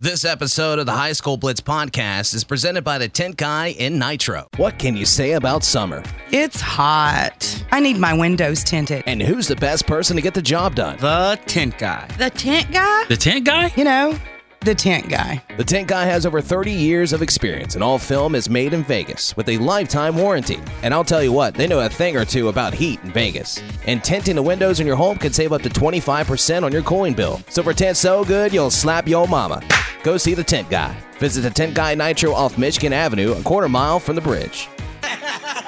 This episode of the High School Blitz podcast is presented by the Tint Guy in Nitro. What can you say about summer? It's hot. I need my windows tinted. And who's the best person to get the job done? The tint guy. The tint guy? The tint guy? You know, the tint guy. The Tint Guy has over 30 years of experience, and all film is made in Vegas with a lifetime warranty. And I'll tell you what, they know a thing or two about heat in Vegas. And tinting the windows in your home can save up to 25% on your cooling bill. So for tent so good, you'll slap your mama. Go see the Tint Guy. Visit the Tint Guy Nitro off Michigan Avenue, a quarter mile from the bridge.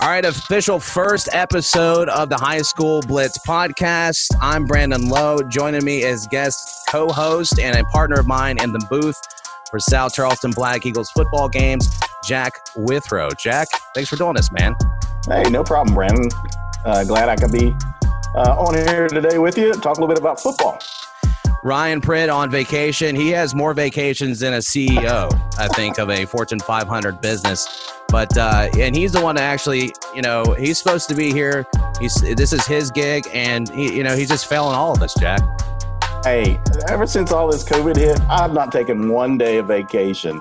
All right, official first episode of the High School Blitz podcast. I'm Brandon Lowe. Joining me as guest co host and a partner of mine in the booth for South Charleston Black Eagles football games, Jack Withrow. Jack, thanks for doing this, man. Hey, no problem, Brandon. Uh, glad I could be uh, on here today with you. Talk a little bit about football. Ryan Pritt on vacation. He has more vacations than a CEO, I think, of a Fortune 500 business. But uh, and he's the one that actually, you know, he's supposed to be here. He's this is his gig, and he, you know, he's just failing all of us, Jack. Hey, ever since all this COVID hit, I've not taken one day of vacation.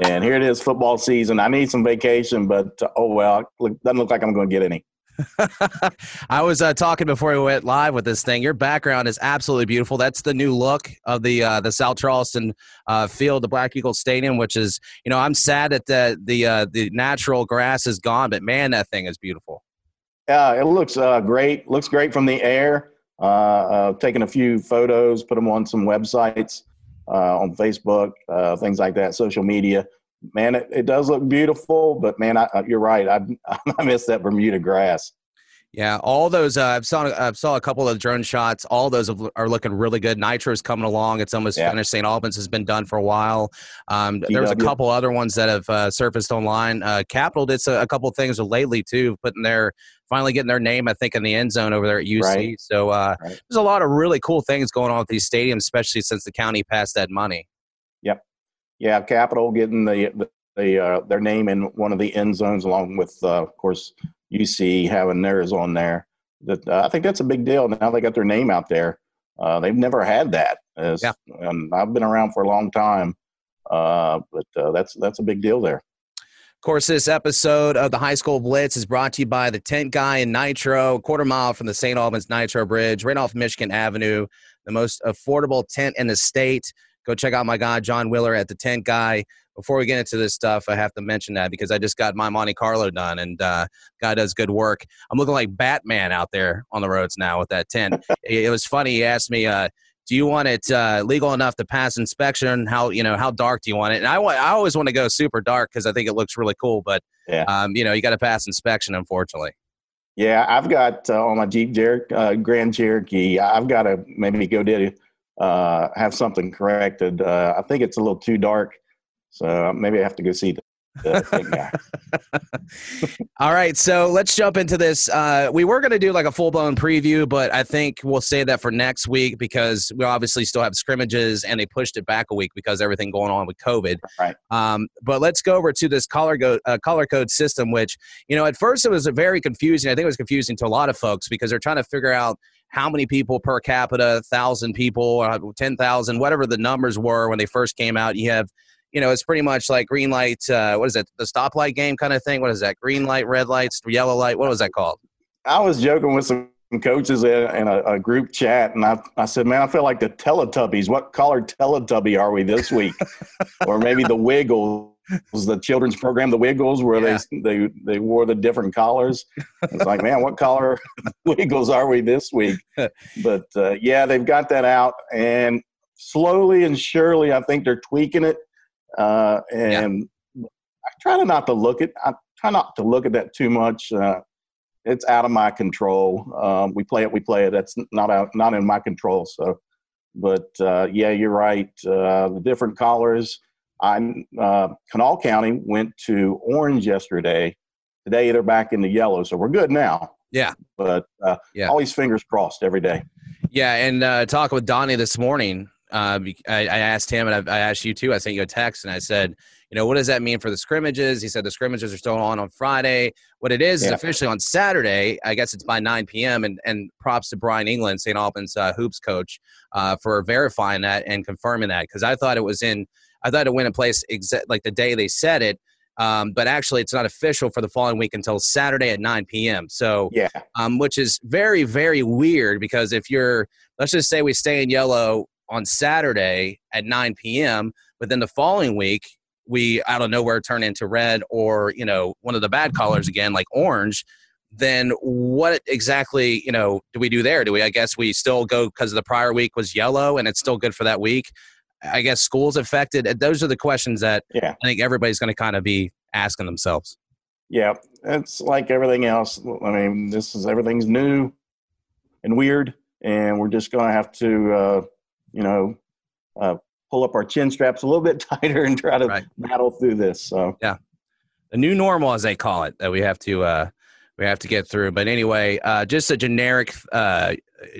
And here it is, football season. I need some vacation, but uh, oh well, look, doesn't look like I'm going to get any. I was uh, talking before we went live with this thing. Your background is absolutely beautiful. That's the new look of the uh, the South Charleston uh, field, the Black Eagle Stadium. Which is, you know, I'm sad that the the uh, the natural grass is gone, but man, that thing is beautiful. Yeah, it looks uh, great. Looks great from the air. Uh, taking a few photos, put them on some websites, on Facebook, things like that, social media. Man, it, it does look beautiful, but man, I, you're right. I, I miss that Bermuda grass. Yeah, all those uh, I've saw I've saw a couple of drone shots. All those have, are looking really good. Nitro's coming along; it's almost Yeah. finished. St. Albans has been done for a while. Um, there's a couple other ones that have uh, surfaced online. Uh, Capital did a, a couple things lately too, putting their finally getting their name, I think, in the end zone over there at UC. Right. So uh, Right. there's a lot of really cool things going on with these stadiums, especially since the county passed that money. Yeah, Capital getting the the, the uh, their name in one of the end zones, along with uh, of course UC having theirs on there. That uh, I think that's a big deal. Now they got their name out there. Uh, they've never had that. As, Yeah. and I've been around for a long time, uh, but uh, that's that's a big deal there. Of course, this episode of the High School Blitz is brought to you by the Tint Guy in Nitro, a quarter mile from the St. Albans Nitro Bridge, right off Michigan Avenue, the most affordable tent in the state. Go check out my guy, John Willer, at the Tint Guy. Before we get into this stuff, I have to mention that because I just got my Monte Carlo done, and uh, guy does good work. I'm looking like Batman out there on the roads now with that tent. it, it was funny. He asked me, uh, do you want it uh, legal enough to pass inspection? How you know how dark do you want it? And I want I always want to go super dark because I think it looks really cool. But Yeah. um, you know you got to pass inspection, unfortunately. Yeah, I've got uh, on my Jeep Jer- uh, Grand Cherokee. I've got to maybe go to uh, have something corrected. Uh, I think it's a little too dark, so maybe I have to go see the, the guy. All right, so let's jump into this. Uh, we were going to do like a full blown preview, but I think we'll save that for next week because we obviously still have scrimmages and they pushed it back a week because everything going on with COVID. Right. Um, but let's go over to this color go uh, color code system, which you know at first it was a very confusing. I think it was confusing to a lot of folks because they're trying to figure out how many people per capita, thousand people, uh, ten thousand, whatever the numbers were when they first came out. You have you know, it's pretty much like green light. Uh, what is it? The stoplight game kind of thing. What is that? Green light, red lights, yellow light. What was that called? I was joking with some coaches in, in a, a group chat, and I, I said, "Man, I feel like the Teletubbies. What color Teletubby are we this week? or maybe the Wiggles, the children's program, the Wiggles, where Yeah. they they they wore the different collars. It's like, man, what color Wiggles are we this week? But uh, yeah, they've got that out, and slowly and surely, I think they're tweaking it. Uh, and I try to not to look at I try not to look at that too much. Uh, it's out of my control. Um, we play it, we play it. That's not out, not in my control. So, but uh, yeah, you're right. Uh, the different collars. I uh, Kanawha County went to orange yesterday today they're back in the yellow, so we're good now. Yeah. But uh, Yeah. always fingers crossed every day. Yeah, and uh, talking with Donnie this morning, uh, I, I asked him, and I, I asked you too. I sent you a text, and I said, you know, what does that mean for the scrimmages? He said the scrimmages are still on on Friday. What it is is officially on Saturday. I guess it's by 9 p.m. And and props to Brian England, St. Albans uh, hoops coach, uh, for verifying that and confirming that because I thought it was in. I thought it went in place exa- like the day they said it. Um, but actually, it's not official for the following week until Saturday at 9 p.m. So, Yeah. um, which is very, very weird because if you're, let's just say we stay in yellow on Saturday at 9 p.m., but then the following week, we out of nowhere turn into red or, you know, one of the bad colors again, like orange, then what exactly, you know, do we do there? Do we, I guess we still go because the prior week was yellow and it's still good for that week? I guess schools affected. Those are the questions that Yeah. I think everybody's going to kind of be asking themselves. Yeah. It's like everything else. I mean, this is everything's new and weird, and we're just going to have to, uh, you know, uh, pull up our chin straps a little bit tighter and try to Right. battle through this. So, yeah, the new normal as they call it that we have to uh we have to get through but anyway uh just a generic uh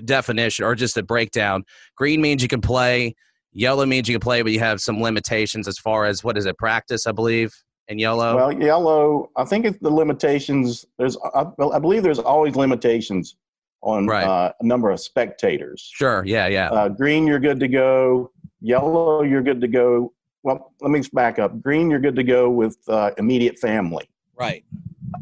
definition or just a breakdown green means you can play yellow means you can play but you have some limitations as far as what is it practice i believe in yellow well, yellow, I think it's the limitations. There's, I, I believe there's always limitations on Right. uh, a number of spectators. sure yeah yeah Uh, green, you're good to go. Yellow, you're good to go. Well, let me back up. Green, you're good to go with uh, immediate family. right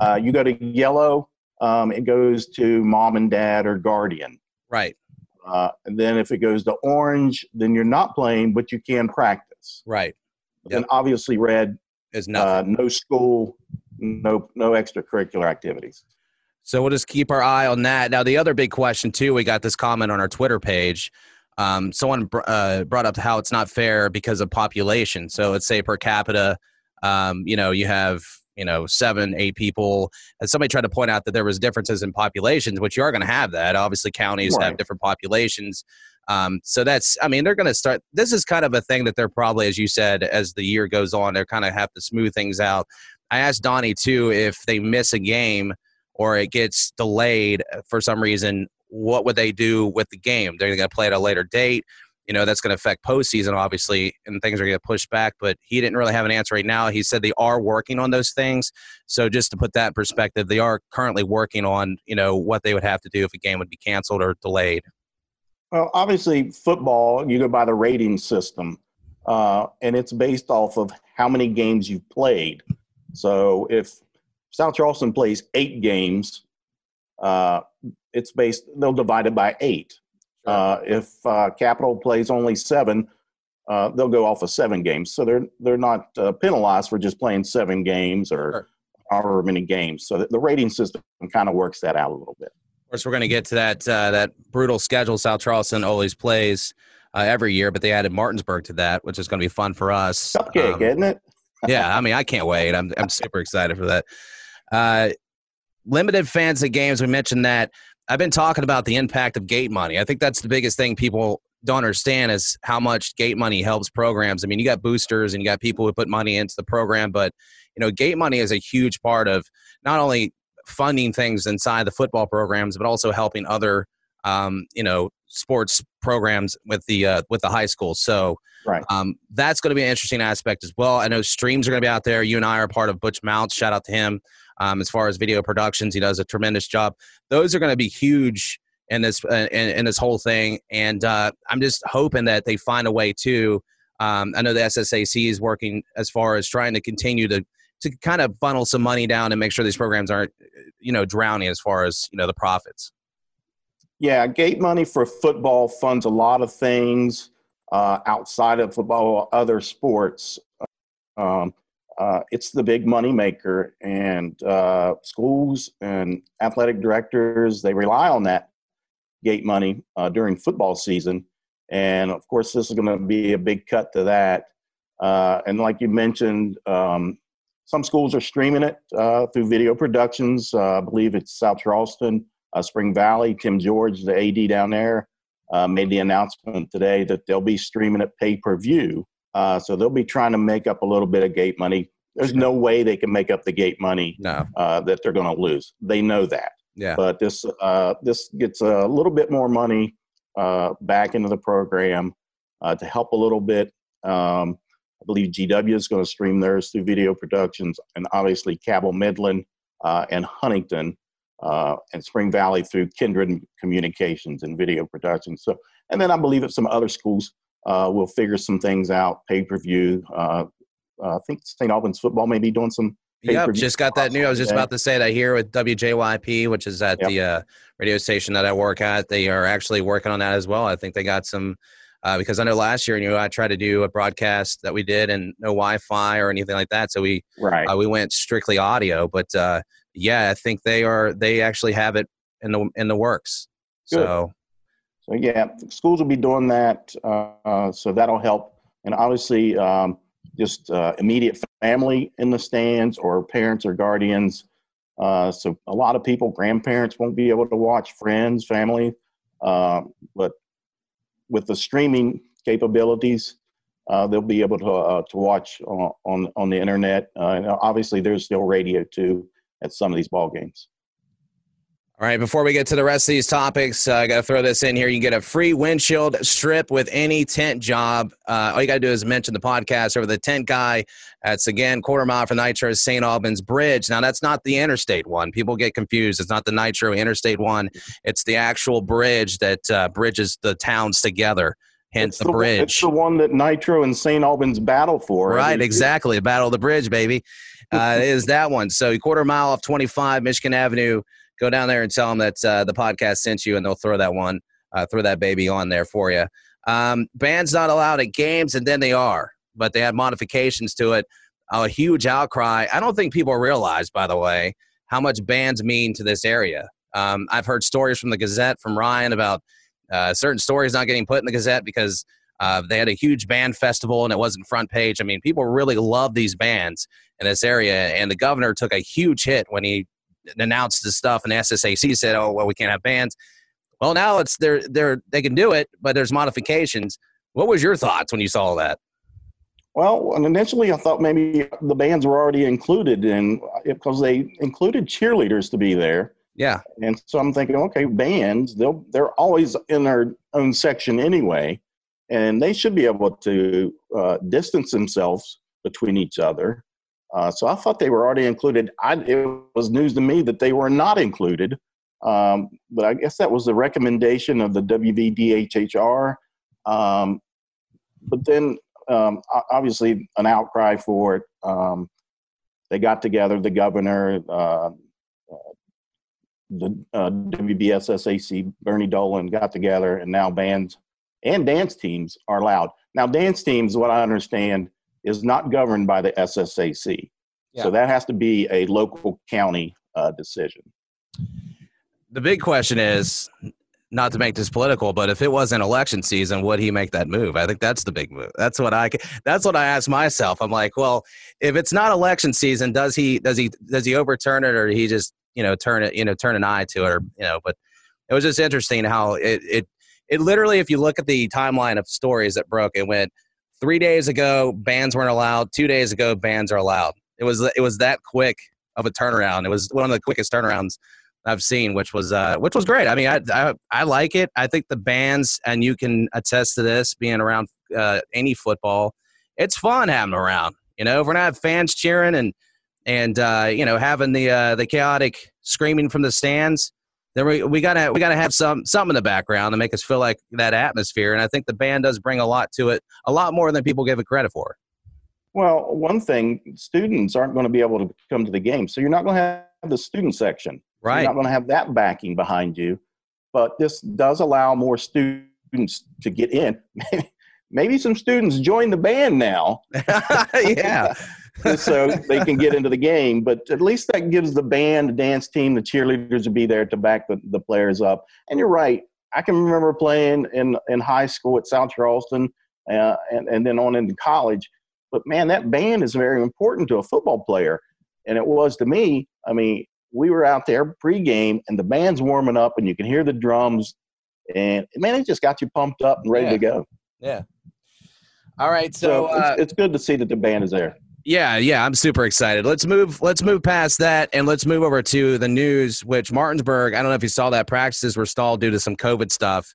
Uh, you go to yellow, um, it goes to mom and dad or guardian. right Uh, and then if it goes to orange, then you're not playing, but you can practice. right Then obviously red, is uh, no school, no no extracurricular activities. So we'll just keep our eye on that. Now, the other big question too, we got this comment on our Twitter page. Um, someone br- uh, brought up how it's not fair because of population. So let's say per capita, um, you know, you have you know seven, eight people. And somebody tried to point out that there was differences in populations, which you are going to have that. Obviously, counties have different populations. Um, so that's, I mean, they're going to start. This is kind of a thing that they're probably, as you said, as the year goes on, they're kind of have to smooth things out. I asked Donnie too if they miss a game or it gets delayed for some reason, what would they do with the game? They're going to play at a later date. You know, that's going to affect postseason, obviously, and things are going to push back. But he didn't really have an answer right now. He said they are working on those things. So just to put that in perspective, they are currently working on, you know, what they would have to do if a game would be canceled or delayed. Well, obviously, football, you go by the rating system, uh, and it's based off of how many games you've played. So if South Charleston plays eight games, uh, it's based, they'll divide it by eight. Uh, if uh, Capital plays only seven, uh, they'll go off of seven games. So they're, they're not uh, penalized for just playing seven games or Sure. however many games. So the, the rating system kind of works that out a little bit. Of course, we're going to get to that uh, that brutal schedule South Charleston always plays uh, every year, but they added Martinsburg to that, which is going to be fun for us. Cupcake, Um, isn't it? yeah, I mean, I can't wait. I'm I'm super excited for that. Uh, limited fans at games. We mentioned that. I've been talking about the impact of gate money. I think that's the biggest thing people don't understand is how much gate money helps programs. I mean, you got boosters and you got people who put money into the program, but you know, gate money is a huge part of not only funding things inside the football programs, but also helping other um, you know sports programs with the uh, with the high school. So Right. um, that's going to be an interesting aspect as well. I know streams are going to be out there. You and I are part of Butch Mounts. Shout out to him. Um, as far as video productions, he does a tremendous job. Those are going to be huge in this uh, in, in this whole thing, and uh, I'm just hoping that they find a way to. Um, I know the SSAC is working as far as trying to continue to to kind of funnel some money down and make sure these programs aren't, you know, drowning as far as you know the profits. Yeah, gate money for football funds a lot of things uh, outside of football, other sports. Um, uh, it's the big money maker, and uh, schools and athletic directors they rely on that gate money uh, during football season. And of course, this is going to be a big cut to that. Uh, and like you mentioned, um, some schools are streaming it uh, through video productions. I believe it's South Charleston uh, Spring Valley. Tim George, the AD down there, uh, made the announcement today that they'll be streaming it pay per view. Uh, so they'll be trying to make up a little bit of gate money there's no way they can make up the gate money No. uh, that they're going to lose. They know that. Yeah. But this uh, this gets a little bit more money uh, back into the program uh, to help a little bit. Um, I believe GW is going to stream theirs through video productions, and obviously Cabell Midland uh, and Huntington uh, and Spring Valley through Kindred Communications and video production. So, and then I believe that some other schools uh, will figure some things out. Pay per view. Uh, uh, I think St. Albans football may be doing some. Yep, just got that new. I was just about to say that here with WJYP, which is at Yep. the uh, radio station that I work at. They are actually working on that as well. I think they got some uh, because I know last year, you know, I tried to do a broadcast that we did and no Wi-Fi or anything like that, so we Right. uh, we went strictly audio. But uh, yeah, I think they are they actually have it in the in the works. Good. So So yeah, schools will be doing that, uh, so that'll help. And obviously, um, just uh, immediate family in the stands or parents or guardians. Uh, so a lot of people, grandparents won't be able to watch, friends, family. Uh, but with the streaming capabilities, uh, they'll be able to uh, to watch on on, on the internet. Uh, and obviously, there's still radio too at some of these ball games. All right, before we get to the rest of these topics, uh, I got to throw this in here. You can get a free windshield strip with any tent job. Uh, all you got to do is mention the podcast over the tint guy. That's again quarter mile from Nitro's St. Albans Bridge. Now, that's not the interstate one. People get confused. It's not the Nitro interstate one, it's the actual bridge that uh, bridges the towns together, hence the, one- bridge. It's the one that Nitro and St. Albans battle for. Right, exactly. Battle of the Bridge, baby. Uh, it is that one. So, a quarter mile off 25 Michigan Avenue. Go down there and tell them that uh, the podcast sent you, and they'll throw that one, uh, throw that baby on there for you. Um, bands not allowed at games, and then they are, but they had modifications to it. A huge outcry. I don't think people realize, by the way, how much bands mean to this area. Um, I've heard stories from the Gazette from Ryan about uh, certain stories not getting put in the Gazette because uh, they had a huge band festival and it wasn't front page. I mean, people really love these bands in this area, and the governor took a huge hit when he announced the stuff, and the SSAC said, "Oh, well, we can't have bands." Well, now it's they're they're they can do it, but there's modifications. What was your thoughts when you saw that? Well, and initially I thought maybe the bands were already included in because they included cheerleaders to be there. Yeah, And so I'm thinking, okay, bands, they'll they're always in their own section anyway, and they should be able to uh, distance themselves between each other. Uh, so I thought they were already included. I, it was news to me that they were not included, um, but I guess that was the recommendation of the WVDHHR. Um, but then, um, obviously, an outcry for it. Um, they got together, the governor, uh, the uh, WVSSAC, Bernie Dolan got together, and now bands and dance teams are allowed. Now, dance teams, what I understand, is not governed by the SSAC. Yeah. So that has to be a local county uh, decision. the big question is not to make this political, but if it wasn't election season, would he make that move? I think that's the big move. That's what I that's what I ask myself. I'm like, well, if it's not election season, does he does he does he overturn it or he just you know turn it you know turn an eye to it or you know? But it was just interesting how it it it literally, if you look at the timeline of stories that broke, it went three days ago bands weren't allowed, two days ago bands are allowed. It was it was that quick of a turnaround. It was one of the quickest turnarounds I've seen, which was uh, which was great. I mean, I, I I like it. I think the bands, and you can attest to this, being around uh, any football, it's fun having around. You know, if we're not have fans cheering and and uh, you know having the uh, the chaotic screaming from the stands, then we, we gotta we gotta have some something in the background to make us feel like that atmosphere. And I think the band does bring a lot to it, a lot more than people give it credit for. Well, one thing, students aren't going to be able to come to the game, so you're not going to have the student section. Right. You're not going to have that backing behind you. But this does allow more students to get in. Maybe some students join the band now yeah. so they can get into the game. But at least that gives the band, the dance team, the cheerleaders to be there to back the, the players up. And you're right. I can remember playing in, in high school at South Charleston uh, and, and then on into college. But man, that band is very important to a football player. And it was to me. I mean, we were out there pregame and the band's warming up and you can hear the drums. And man, it just got you pumped up and ready Yeah. to go. Yeah. All right. So, So, uh, it's, it's good to see that the band is there. Yeah, yeah, I'm super excited. Let's move. Let's move past that, and let's move over to the news. Which Martinsburg, I don't know if you saw that practices were stalled due to some COVID stuff,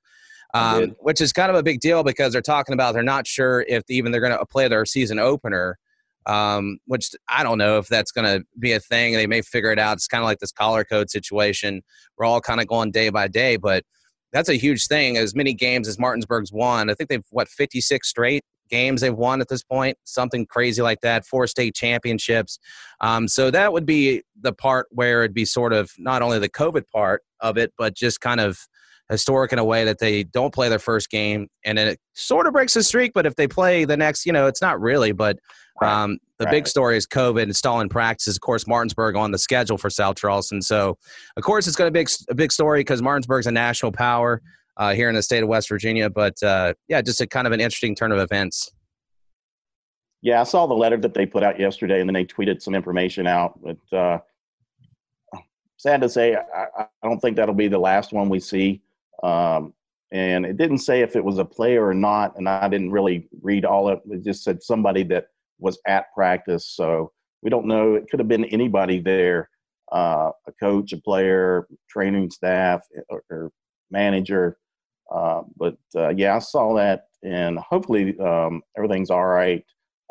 um, which is kind of a big deal because they're talking about they're not sure if even they're going to play their season opener. Um, which I don't know if that's going to be a thing. They may figure it out. It's kind of like this collar code situation. We're all kind of going day by day, but that's a huge thing. As many games as Martinsburg's won, I think they've what 56 straight games they've won at this point, something crazy like that, four state championships. Um, so that would be the part where it'd be sort of not only the COVID part of it, but just kind of historic in a way that they don't play their first game and then it sort of breaks the streak. But if they play the next, you know, it's not really, but um, the right. big story is COVID installing practices. Of course, Martinsburg on the schedule for South Charleston. So, of course, it's going to be a big story because Martinsburg's a national power uh, here in the state of West Virginia. But uh, yeah, just a kind of an interesting turn of events. Yeah, I saw the letter that they put out yesterday, and then they tweeted some information out. But uh, sad to say, I, I, don't think that'll be the last one we see. Um, and it didn't say if it was a player or not, and I didn't really read all of it. It just said somebody that was at practice. So we don't know. It could have been anybody there uh, a coach, a player, training staff, or, or manager. Uh, but uh, yeah, I saw that, and hopefully um, everything's all right.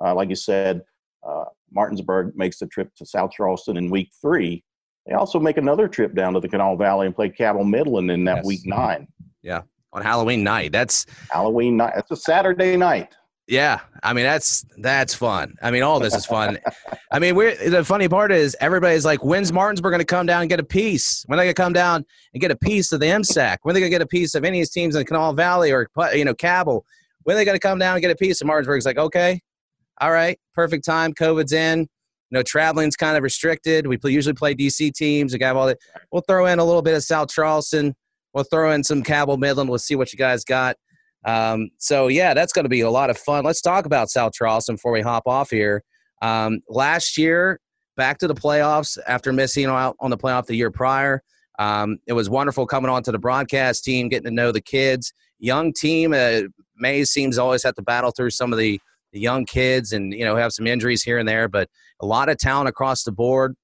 Uh, like you said, uh, Martinsburg makes the trip to South Charleston in week three. They also make another trip down to the Kanawha Valley and play Cabell Midland in that yes. week nine. Yeah, on Halloween night. That's Halloween night. It's a Saturday night. Yeah, I mean that's that's fun. I mean all this is fun. I mean, we're the funny part is everybody's like, when's Martinsburg going to come down and get a piece? When are they going to come down and get a piece of the MSAC? When are they going to get a piece of any of these teams in the Kanawha Valley or you know Cabell? When are they going to come down and get a piece? of Martinsburg's like, okay, all right, perfect time. COVID's in. You know, traveling's kind of restricted. We usually play DC teams. We got all that. We'll throw in a little bit of South Charleston. We'll throw in some Cabell Midland. We'll see what you guys got. Um, so yeah, that's going to be a lot of fun. Let's talk about South Charleston before we hop off here. Um, last year, back to the playoffs after missing out on the playoff the year prior. Um, it was wonderful coming on to the broadcast team, getting to know the kids. Young team. Uh, Mays seems always have to battle through some of the, the young kids and you know have some injuries here and there, but a lot of talent across the board.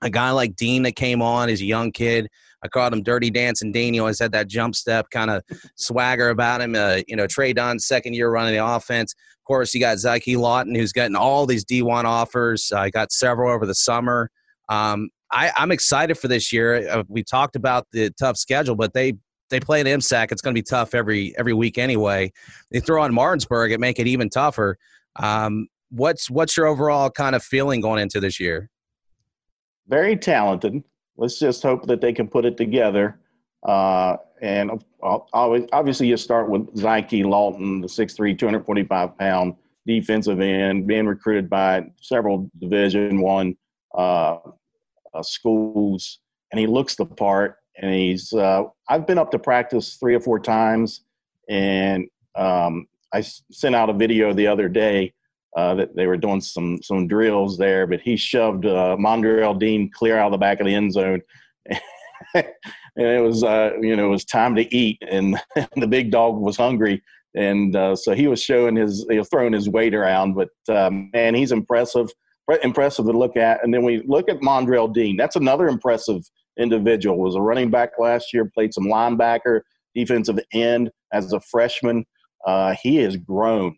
A guy like Dean that came on is a young kid. I called him Dirty Dancing Dean. He always had that jump step kind of swagger about him. Uh, you know, Trey Dunn, second year running the offense. Of course, you got Zyke Lawton, who's getting all these D1 offers. I uh, got several over the summer. Um, I, am excited for this year. Uh, we talked about the tough schedule, but they they play an MSAC. It's going to be tough every every week anyway. They throw on Martinsburg, it make it even tougher. Um, what's what's your overall kind of feeling going into this year? Very talented let's just hope that they can put it together. Uh, and obviously, you start with Zyke Lawton, the 6'3", 245 pound defensive end, being recruited by several Division One uh, uh, schools, and he looks the part. And he's uh, I've been up to practice three or four times, and um, I sent out a video the other day uh, that they were doing some some drills there, but he shoved uh, Mondrell Dean clear out of the back of the end zone, and it was uh, you know it was time to eat, and the big dog was hungry, and uh, so he was showing his throwing his weight around, but um, man, he's impressive, impressive to look at. And then we look at Mondrell Dean. That's another impressive individual. Was a running back last year, played some linebacker, defensive end as a freshman. Uh, he has grown.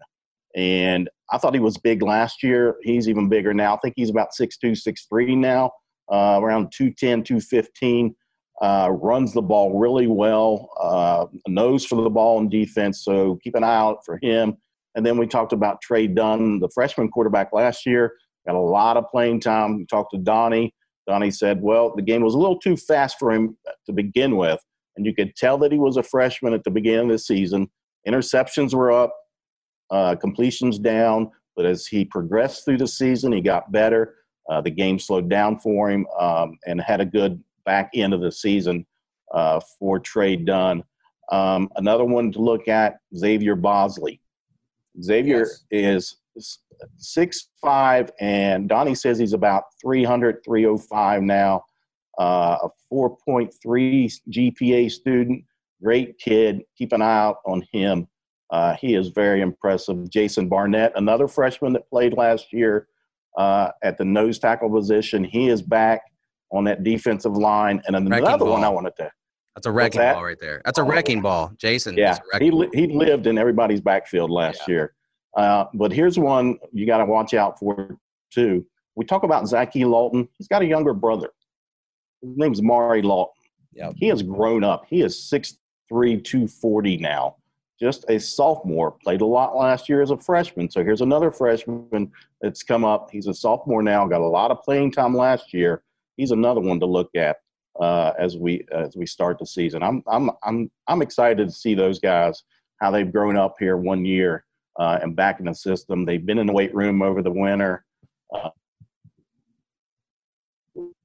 And I thought he was big last year. He's even bigger now. I think he's about 6'2, 6'3 now, uh, around 210, 215. Uh, runs the ball really well, uh, knows for the ball in defense. So keep an eye out for him. And then we talked about Trey Dunn, the freshman quarterback last year, got a lot of playing time. We talked to Donnie. Donnie said, well, the game was a little too fast for him to begin with. And you could tell that he was a freshman at the beginning of the season. Interceptions were up, uh, completions down, but as he progressed through the season, he got better. Uh, the game slowed down for him um, and had a good back end of the season uh, for Trey Dunn. Um, another one to look at, Xavier Bosley. Xavier yes. is six five, and Donnie says he's about 300, 305 now. Uh, a 4.3 GPA student, great kid. Keep an eye out on him. Uh, he is very impressive. Jason Barnett, another freshman that played last year, uh, at the nose tackle position. He is back on that defensive line. And Wrecking another one I wanted to. That's a wrecking that? ball right there. That's a wrecking ball, Jason. Yeah, he li- he lived in everybody's backfield last year. Uh, but here's one you got to watch out for too. We talk about Zachy Lawton. He's got a younger brother. His name's Mari Lawton. Yep. He has grown up. He is 6'3", 240 now. Just a sophomore. Played a lot last year as a freshman. So here's another freshman that's come up. He's a sophomore now. Got a lot of playing time last year. He's another one to look at uh, as we as we start the season. I'm I'm I'm I'm excited to see those guys how they've grown up here one year uh, and back in the system. They've been in the weight room over the winter. Uh,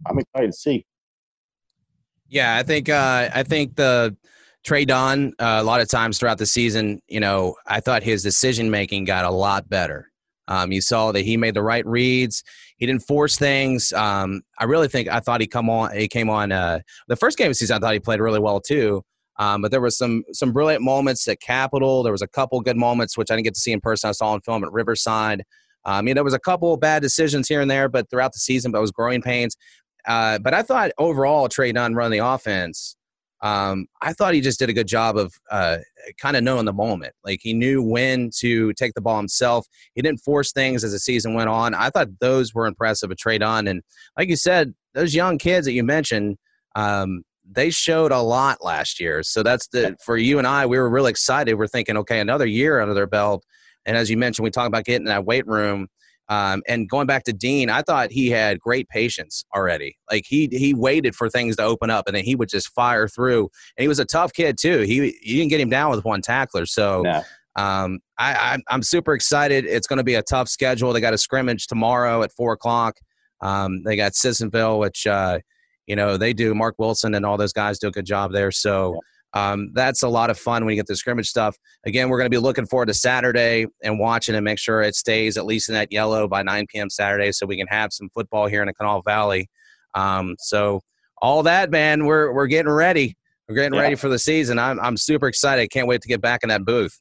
I'm excited to see. Yeah, I think uh, I think the Trey Dunn uh, a lot of times throughout the season, you know, I thought his decision making got a lot better. Um, you saw that he made the right reads. He didn't force things. Um, I really think I thought he come on. He came on uh, the first game of the season. I thought he played really well too. Um, but there was some some brilliant moments at Capital. There was a couple good moments which I didn't get to see in person. I saw on film at Riverside. Um, I mean, there was a couple bad decisions here and there, but throughout the season, but it was growing pains. Uh, but I thought overall, Trey Dunn run the offense. Um, I thought he just did a good job of uh, kind of knowing the moment. Like he knew when to take the ball himself. He didn't force things as the season went on. I thought those were impressive a Trey Dunn. And like you said, those young kids that you mentioned, um, they showed a lot last year. So that's the for you and I. We were really excited. We're thinking, okay, another year under their belt. And as you mentioned, we talked about getting that weight room. Um, and going back to Dean, I thought he had great patience already. Like he he waited for things to open up, and then he would just fire through. And he was a tough kid too. He you didn't get him down with one tackler. So No. um, I, I'm I'm super excited. It's going to be a tough schedule. They got a scrimmage tomorrow at four o'clock. Um, they got Sissonville, which uh, you know they do. Mark Wilson and all those guys do a good job there. So. Um, that's a lot of fun when you get the scrimmage stuff. Again, we're going to be looking forward to Saturday and watching and make sure it stays at least in that yellow by 9 p.m. Saturday so we can have some football here in the Kanawha Valley. Um, so all that, man, we're, we're getting ready. We're getting Yeah. ready for the season. I'm, I'm super excited. Can't wait to get back in that booth.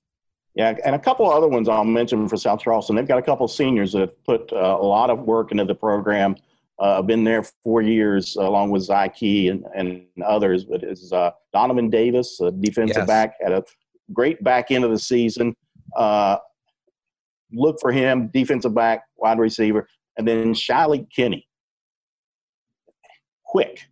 Yeah, and a couple of other ones I'll mention for South Charleston. They've got a couple of seniors that have put uh, a lot of work into the program. Uh, been there four years along with Zyke and, and others. But it's uh, Donovan Davis, a defensive Yes. back, had a great back end of the season. Uh, look for him, defensive back, wide receiver, and then Shiley Kinney. Quick.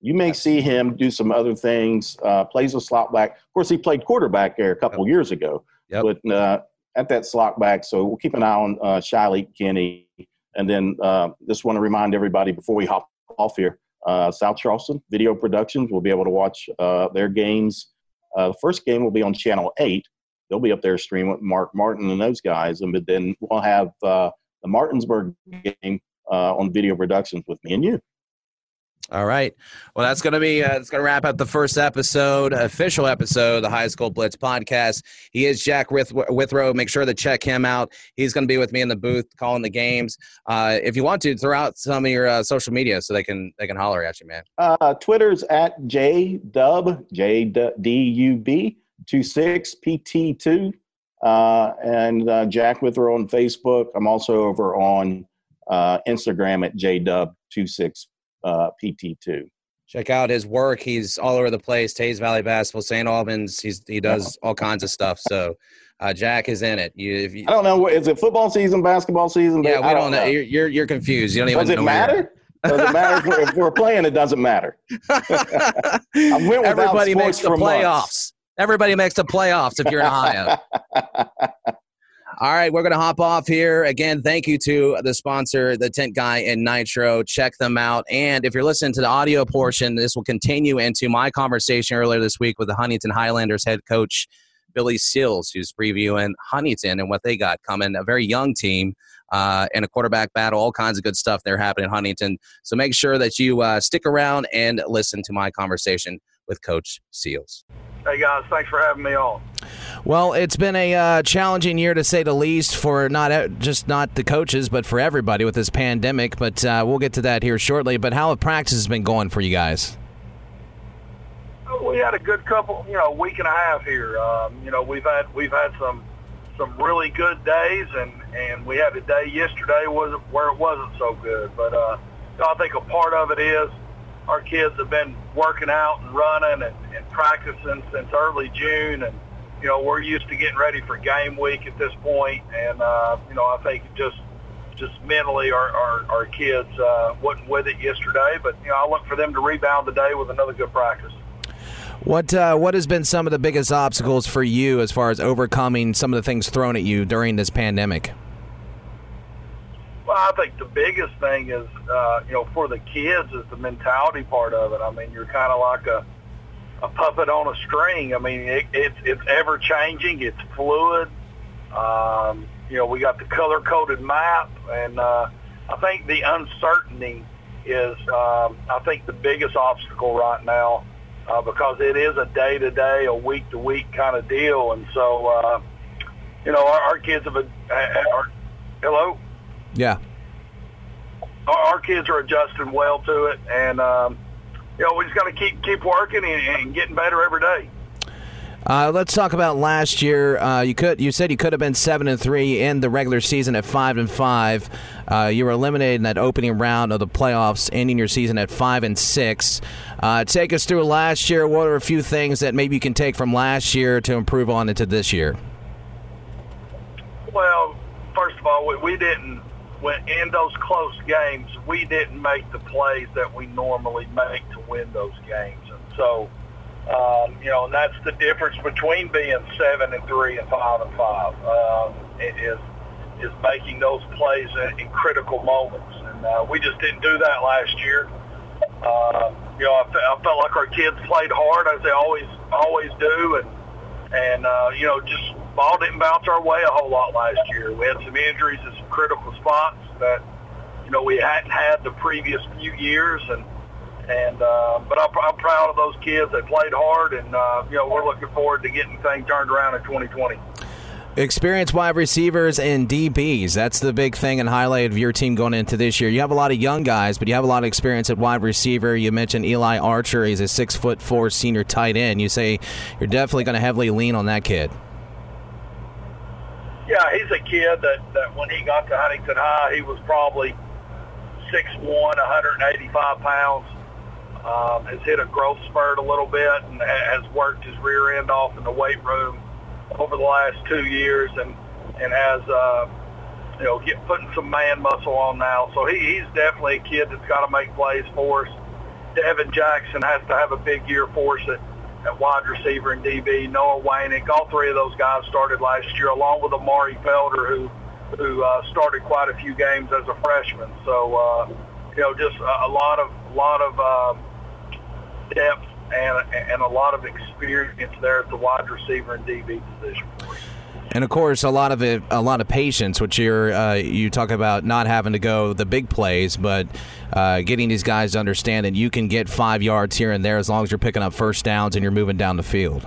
You may see him do some other things. Uh, plays a slot back. Of course, he played quarterback there a couple years ago. Yep. But uh, at that slot back, so we'll keep an eye on uh, Shiley Kinney. And then uh, just want to remind everybody before we hop off here, uh, South Charleston Video Productions will be able to watch uh, their games. Uh, the first game will be on Channel 8. They'll be up there streaming with Mark Martin and those guys. And but then we'll have uh, the Martinsburg game uh, on Video Productions with me and you. All right. Well, that's going to be, uh, it's going to wrap up the first episode, official episode of the High School Blitz podcast. He is Jack With- Withrow. Make sure to check him out. He's going to be with me in the booth calling the games. Uh, if you want to, throw out some of your uh, social media so they can, they can holler at you, man. Uh, Twitter's at jdub, J-D-U-B, 26PT2. Uh, and uh, Jack Withrow on Facebook. I'm also over on uh, Instagram at jdub26PT2. Uh, PT2. Check out his work. He's all over the place. Teays Valley Basketball, St. Albans. He's, he does all kinds of stuff. So uh, Jack is in it. You, if you, I don't know. Is it football season, basketball season? yeah, we I don't know. You're, you're, you're confused. You don't even Does it know where you're at. matter? Does it matter if we're, if we're playing? It doesn't matter. Everybody makes the for months. playoffs. Everybody makes the playoffs if you're in Ohio. All right, we're going to hop off here. Again, thank you to the sponsor, the Tint Guy and Nitro. Check them out. And if you're listening to the audio portion, this will continue into my conversation earlier this week with the Huntington Highlanders head coach, Billy Seals, who's previewing Huntington and what they got coming. A very young team uh, and a quarterback battle, all kinds of good stuff there happening in Huntington. So make sure that you uh, stick around and listen to my conversation with Coach Seals. Hey guys, thanks for having me on. Well, it's been a uh, challenging year to say the least for not uh, just not the coaches, but for everybody with this pandemic. But uh, we'll get to that here shortly. But how have practices been going for you guys? We had a good couple, you know, week and a half here. Um, you know, we've had we've had some some really good days, and and we had a day yesterday was where it wasn't so good. But uh, I think a part of it is our kids have been working out and running and, and practicing since early June, and you know we're used to getting ready for game week at this point, and uh, you know I think just just mentally our our, our kids uh, wasn't with it yesterday, but you know I look for them to rebound today with another good practice. What uh, what has been some of the biggest obstacles for you as far as overcoming some of the things thrown at you during this pandemic? Well, I think the biggest thing is, uh, you know, for the kids is the mentality part of it. I mean, you're kind of like a a puppet on a string. I mean, it, it's it's ever changing. It's fluid. Um, you know, we got the color coded map, and uh, I think the uncertainty is, um, I think, the biggest obstacle right now uh, because it is a day to day, a week to week kind of deal. And so, uh, you know, our, our kids have, a, are, hello? Yeah. Our, our kids are adjusting well to it. And, um, you know, we just got to keep, keep working and, and getting better every day. Uh, let's talk about last year. Uh, you could you said you could have been seven and three in the regular season at five and five. Uh, you were eliminated in that opening round of the playoffs, ending your season at five and six. Uh, take us through last year. What are a few things that maybe you can take from last year to improve on into this year? Well, first of all, we, we didn't when in those close games we didn't make the plays that we normally make to win those games, and so um, you know, and that's the difference between being seven and three and five and five. Um, is is making those plays in, in critical moments, and uh, we just didn't do that last year. Uh, you know, I, fe- I felt like our kids played hard as they always always do, and and uh, you know, just ball didn't bounce our way a whole lot last year. We had some injuries in some critical spots that you know we hadn't had the previous few years, and and uh, but I'm, I'm proud of those kids. They played hard, and uh, you know we're looking forward to getting things turned around in 2020. Experienced wide receivers and DBs. That's the big thing and highlight of your team going into this year. You have a lot of young guys, but you have a lot of experience at wide receiver. You mentioned Eli Archer. He's a six foot four senior tight end. You say you're definitely going to heavily lean on that kid. Yeah, he's a kid that, that when he got to Huntington High, he was probably 6'1", 185 pounds um, has hit a growth spurt a little bit and has worked his rear end off in the weight room over the last two years and and has uh, you know get putting some man muscle on now. So he, he's definitely a kid that's got to make plays for us. Devin Jackson has to have a big year for us at, at wide receiver and DB. Noah Waynick, all three of those guys started last year, along with Amari Felder, who who uh, started quite a few games as a freshman. So uh, you know, just a, a lot of lot of uh, depth and and a lot of experience there at the wide receiver and DB position. And of course, a lot of it, a lot of patience, which you're uh, you talk about not having to go the big plays, but uh, getting these guys to understand that you can get five yards here and there as long as you're picking up first downs and you're moving down the field.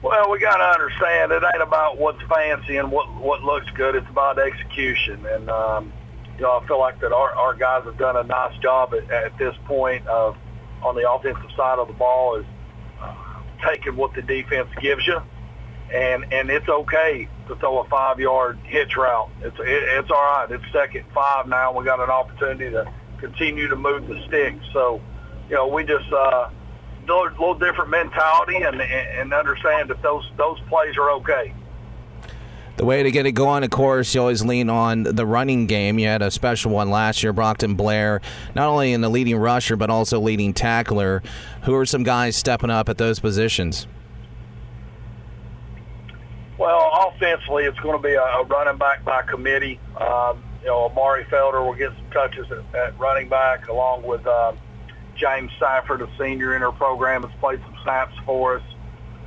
Well, we got to understand it ain't about what's fancy and what what looks good. It's about execution, and um, you know, I feel like that our, our guys have done a nice job at, at this point of on the offensive side of the ball is uh, taking what the defense gives you, and and it's okay to throw a five yard hitch route. It's it, it's all right. It's second five now. We got an opportunity to continue to move the sticks. So, you know, we just uh, a little different mentality and and understand that those those plays are okay the way to get it going, of course, you always lean on the running game. You had a special one last year, Brockton Blair, not only in the leading rusher, but also leading tackler. Who are some guys stepping up at those positions? Well, offensively, it's going to be a running back by committee. Um, you know, Amari Felder will get some touches at, at running back, along with uh, James Safford, a senior in our program, has played some snaps for us.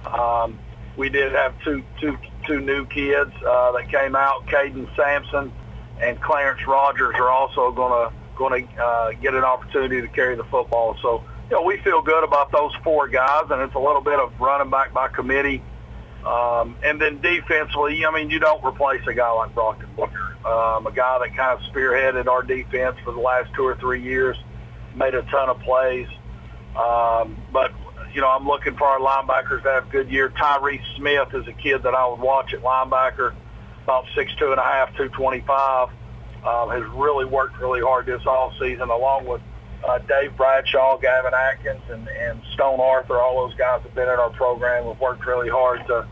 Um, we did have two two two new kids uh, that came out. Caden Sampson and Clarence Rogers are also going to going to uh, get an opportunity to carry the football. So you know we feel good about those four guys, and it's a little bit of running back by committee. Um, and then defensively, I mean, you don't replace a guy like Brockton Booker, um, a guy that kind of spearheaded our defense for the last two or three years, made a ton of plays. Um, but you know, I'm looking for our linebackers to have a good year. Tyrese Smith is a kid that I would watch at linebacker, about six two and a half, two twenty five. Um, has really worked really hard this all season, along with uh, Dave Bradshaw, Gavin Atkins, and, and Stone Arthur. All those guys have been in our program. Have worked really hard to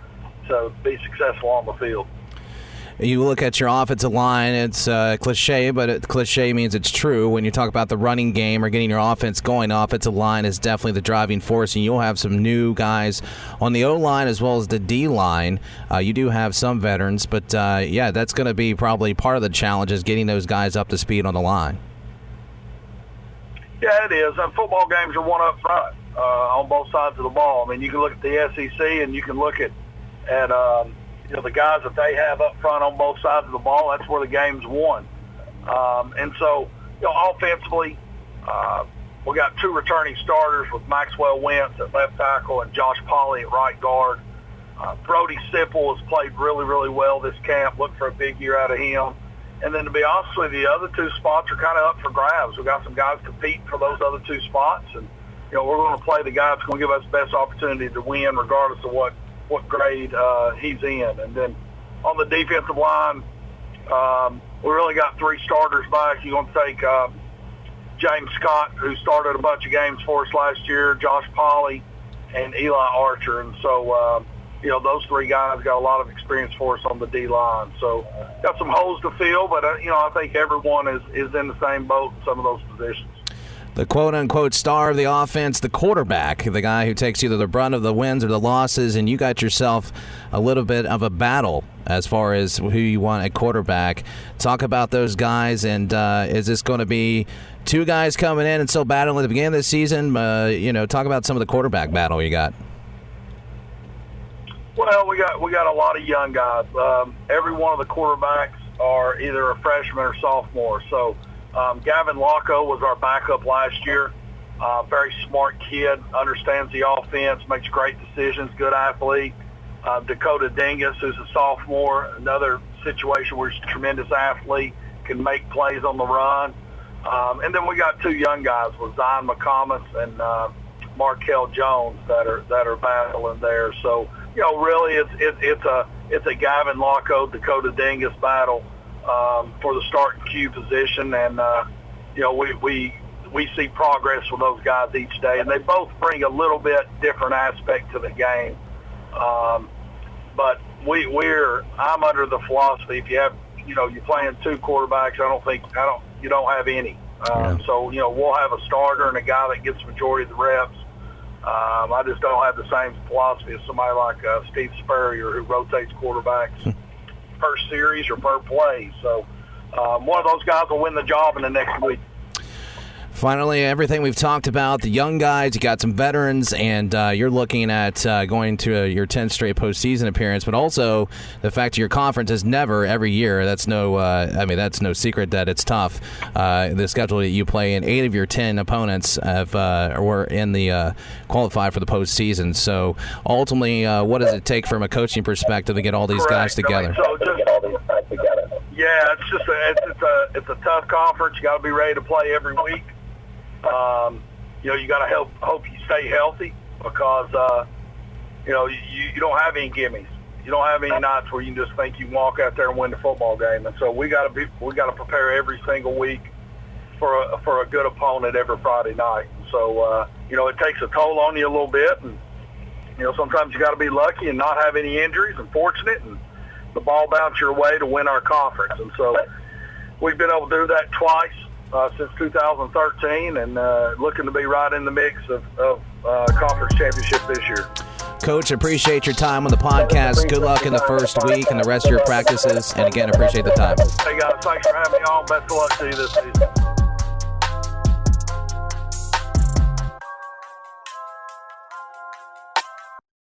to be successful on the field you look at your offensive line, it's uh, cliche, but it, cliche means it's true. When you talk about the running game or getting your offense going, offensive line is definitely the driving force, and you'll have some new guys on the O line as well as the D line. Uh, you do have some veterans, but uh, yeah, that's going to be probably part of the challenge is getting those guys up to speed on the line. Yeah, it is. And football games are won up front uh, on both sides of the ball. I mean, you can look at the SEC and you can look at at um, you know, the guys that they have up front on both sides of the ball, that's where the game's won. Um, and so, you know, offensively, uh, we got two returning starters with Maxwell Wentz at left tackle and Josh Polly at right guard. Uh, Brody Sipple has played really, really well this camp. Look for a big year out of him. And then to be honest with you, the other two spots are kind of up for grabs. We've got some guys competing for those other two spots. And, you know, we're going to play the guy that's going to give us the best opportunity to win regardless of what what grade uh, he's in. And then on the defensive line, um, we really got three starters back. You're going to take uh, James Scott, who started a bunch of games for us last year, Josh Polly, and Eli Archer. And so, uh, you know, those three guys got a lot of experience for us on the D line. So got some holes to fill, but, uh, you know, I think everyone is, is in the same boat in some of those positions the quote unquote star of the offense, the quarterback, the guy who takes either the brunt of the wins or the losses, and you got yourself a little bit of a battle as far as who you want at quarterback. Talk about those guys, and uh, is this going to be two guys coming in and still battling at the beginning of the season? Uh, you know, talk about some of the quarterback battle you got. Well, we got we got a lot of young guys. Um, every one of the quarterbacks are either a freshman or sophomore, so um, Gavin Locko was our backup last year. Uh, very smart kid, understands the offense, makes great decisions, good athlete. Uh, Dakota Dingus, who's a sophomore, another situation where he's a tremendous athlete, can make plays on the run. Um, and then we got two young guys with Zion McComas and uh, Markel Jones that are that are battling there. So you know, really, it's it, it's a it's a Gavin Locko Dakota Dingus battle um, for the starting Q position, and uh, you know we we we see progress with those guys each day, and they both bring a little bit different aspect to the game. Um, but we we're I'm under the philosophy if you have you know you're playing two quarterbacks, I don't think I don't you don't have any. Um, yeah. So you know we'll have a starter and a guy that gets majority of the reps. Um, I just don't have the same philosophy as somebody like uh, Steve Spurrier who rotates quarterbacks. Per series or per play. So um, one of those guys will win the job in the next week. Finally, everything we've talked about, the young guys, you got some veterans, and uh, you're looking at uh, going to a, your 10th straight postseason appearance, but also the fact that your conference is never every year. That's no, uh, I mean, that's no secret that it's tough. Uh, the schedule that you play in, eight of your 10 opponents have uh, were in the uh, qualified for the postseason. So ultimately, what does it take from a coaching perspective to get all these Correct. guys together? So just, yeah, it's just a, it's, it's a it's a tough conference. You got to be ready to play every week. Um, you know, you got to help hope you stay healthy because uh, you know you, you don't have any gimmies. You don't have any nights where you just think you can walk out there and win the football game. And so we got to be we got to prepare every single week for a, for a good opponent every Friday night. So uh, you know it takes a toll on you a little bit, and you know sometimes you got to be lucky and not have any injuries and fortunate, and the ball bounce your way to win our conference. And so we've been able to do that twice uh, since 2013 and uh, looking to be right in the mix of, of uh, conference championship this year. Coach, appreciate your time on the podcast. Good luck in the first week and the rest of your practices. And again, appreciate the time. Hey, guys, thanks for having me on. Best of luck to you this season.